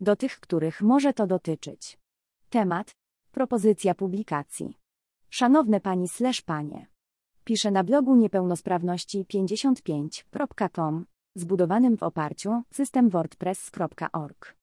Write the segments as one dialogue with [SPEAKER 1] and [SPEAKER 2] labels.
[SPEAKER 1] do tych, których może to dotyczyć. Temat: propozycja publikacji. Szanowne pani slash panie. Piszę na blogu niepełnosprawności55.com, zbudowanym w oparciu system wordpress.org.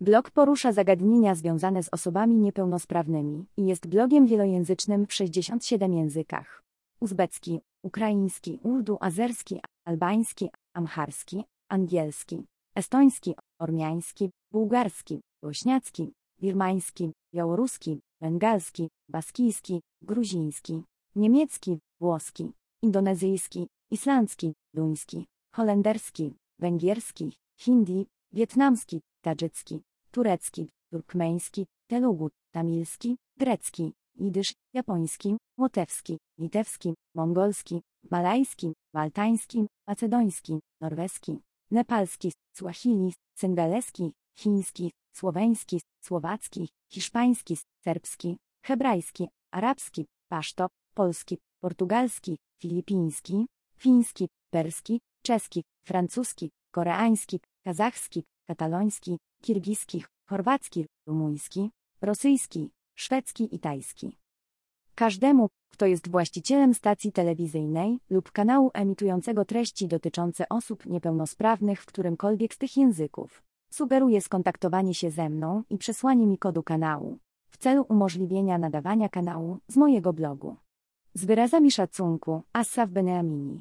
[SPEAKER 1] Blog porusza zagadnienia związane z osobami niepełnosprawnymi i jest blogiem wielojęzycznym w 67 językach. Uzbecki, ukraiński, urdu, azerski, albański, amharski, angielski, estoński, ormiański, bułgarski, bośniacki, birmański, białoruski, bengalski, baskijski, gruziński, niemiecki, włoski, indonezyjski, islandzki, duński, holenderski, węgierski, hindi, wietnamski, tadżycki, turecki, turkmeński, telugu, tamilski, grecki, jidysz, japoński, łotewski, litewski, mongolski, malajski, maltański, macedoński, norweski, nepalski, swahili, syngaleski, chiński, słoweński, słowacki, hiszpański, serbski, hebrajski, arabski, paszto, polski, portugalski, filipiński, fiński, perski, czeski, francuski, koreański, kazachski, kataloński, kirgiski, chorwacki, rumuński, rosyjski, szwedzki i tajski. Każdemu, kto jest właścicielem stacji telewizyjnej lub kanału emitującego treści dotyczące osób niepełnosprawnych w którymkolwiek z tych języków, sugeruję skontaktowanie się ze mną i przesłanie mi kodu kanału w celu umożliwienia nadawania kanału z mojego blogu. Z wyrazami szacunku, Assaf Beneamini.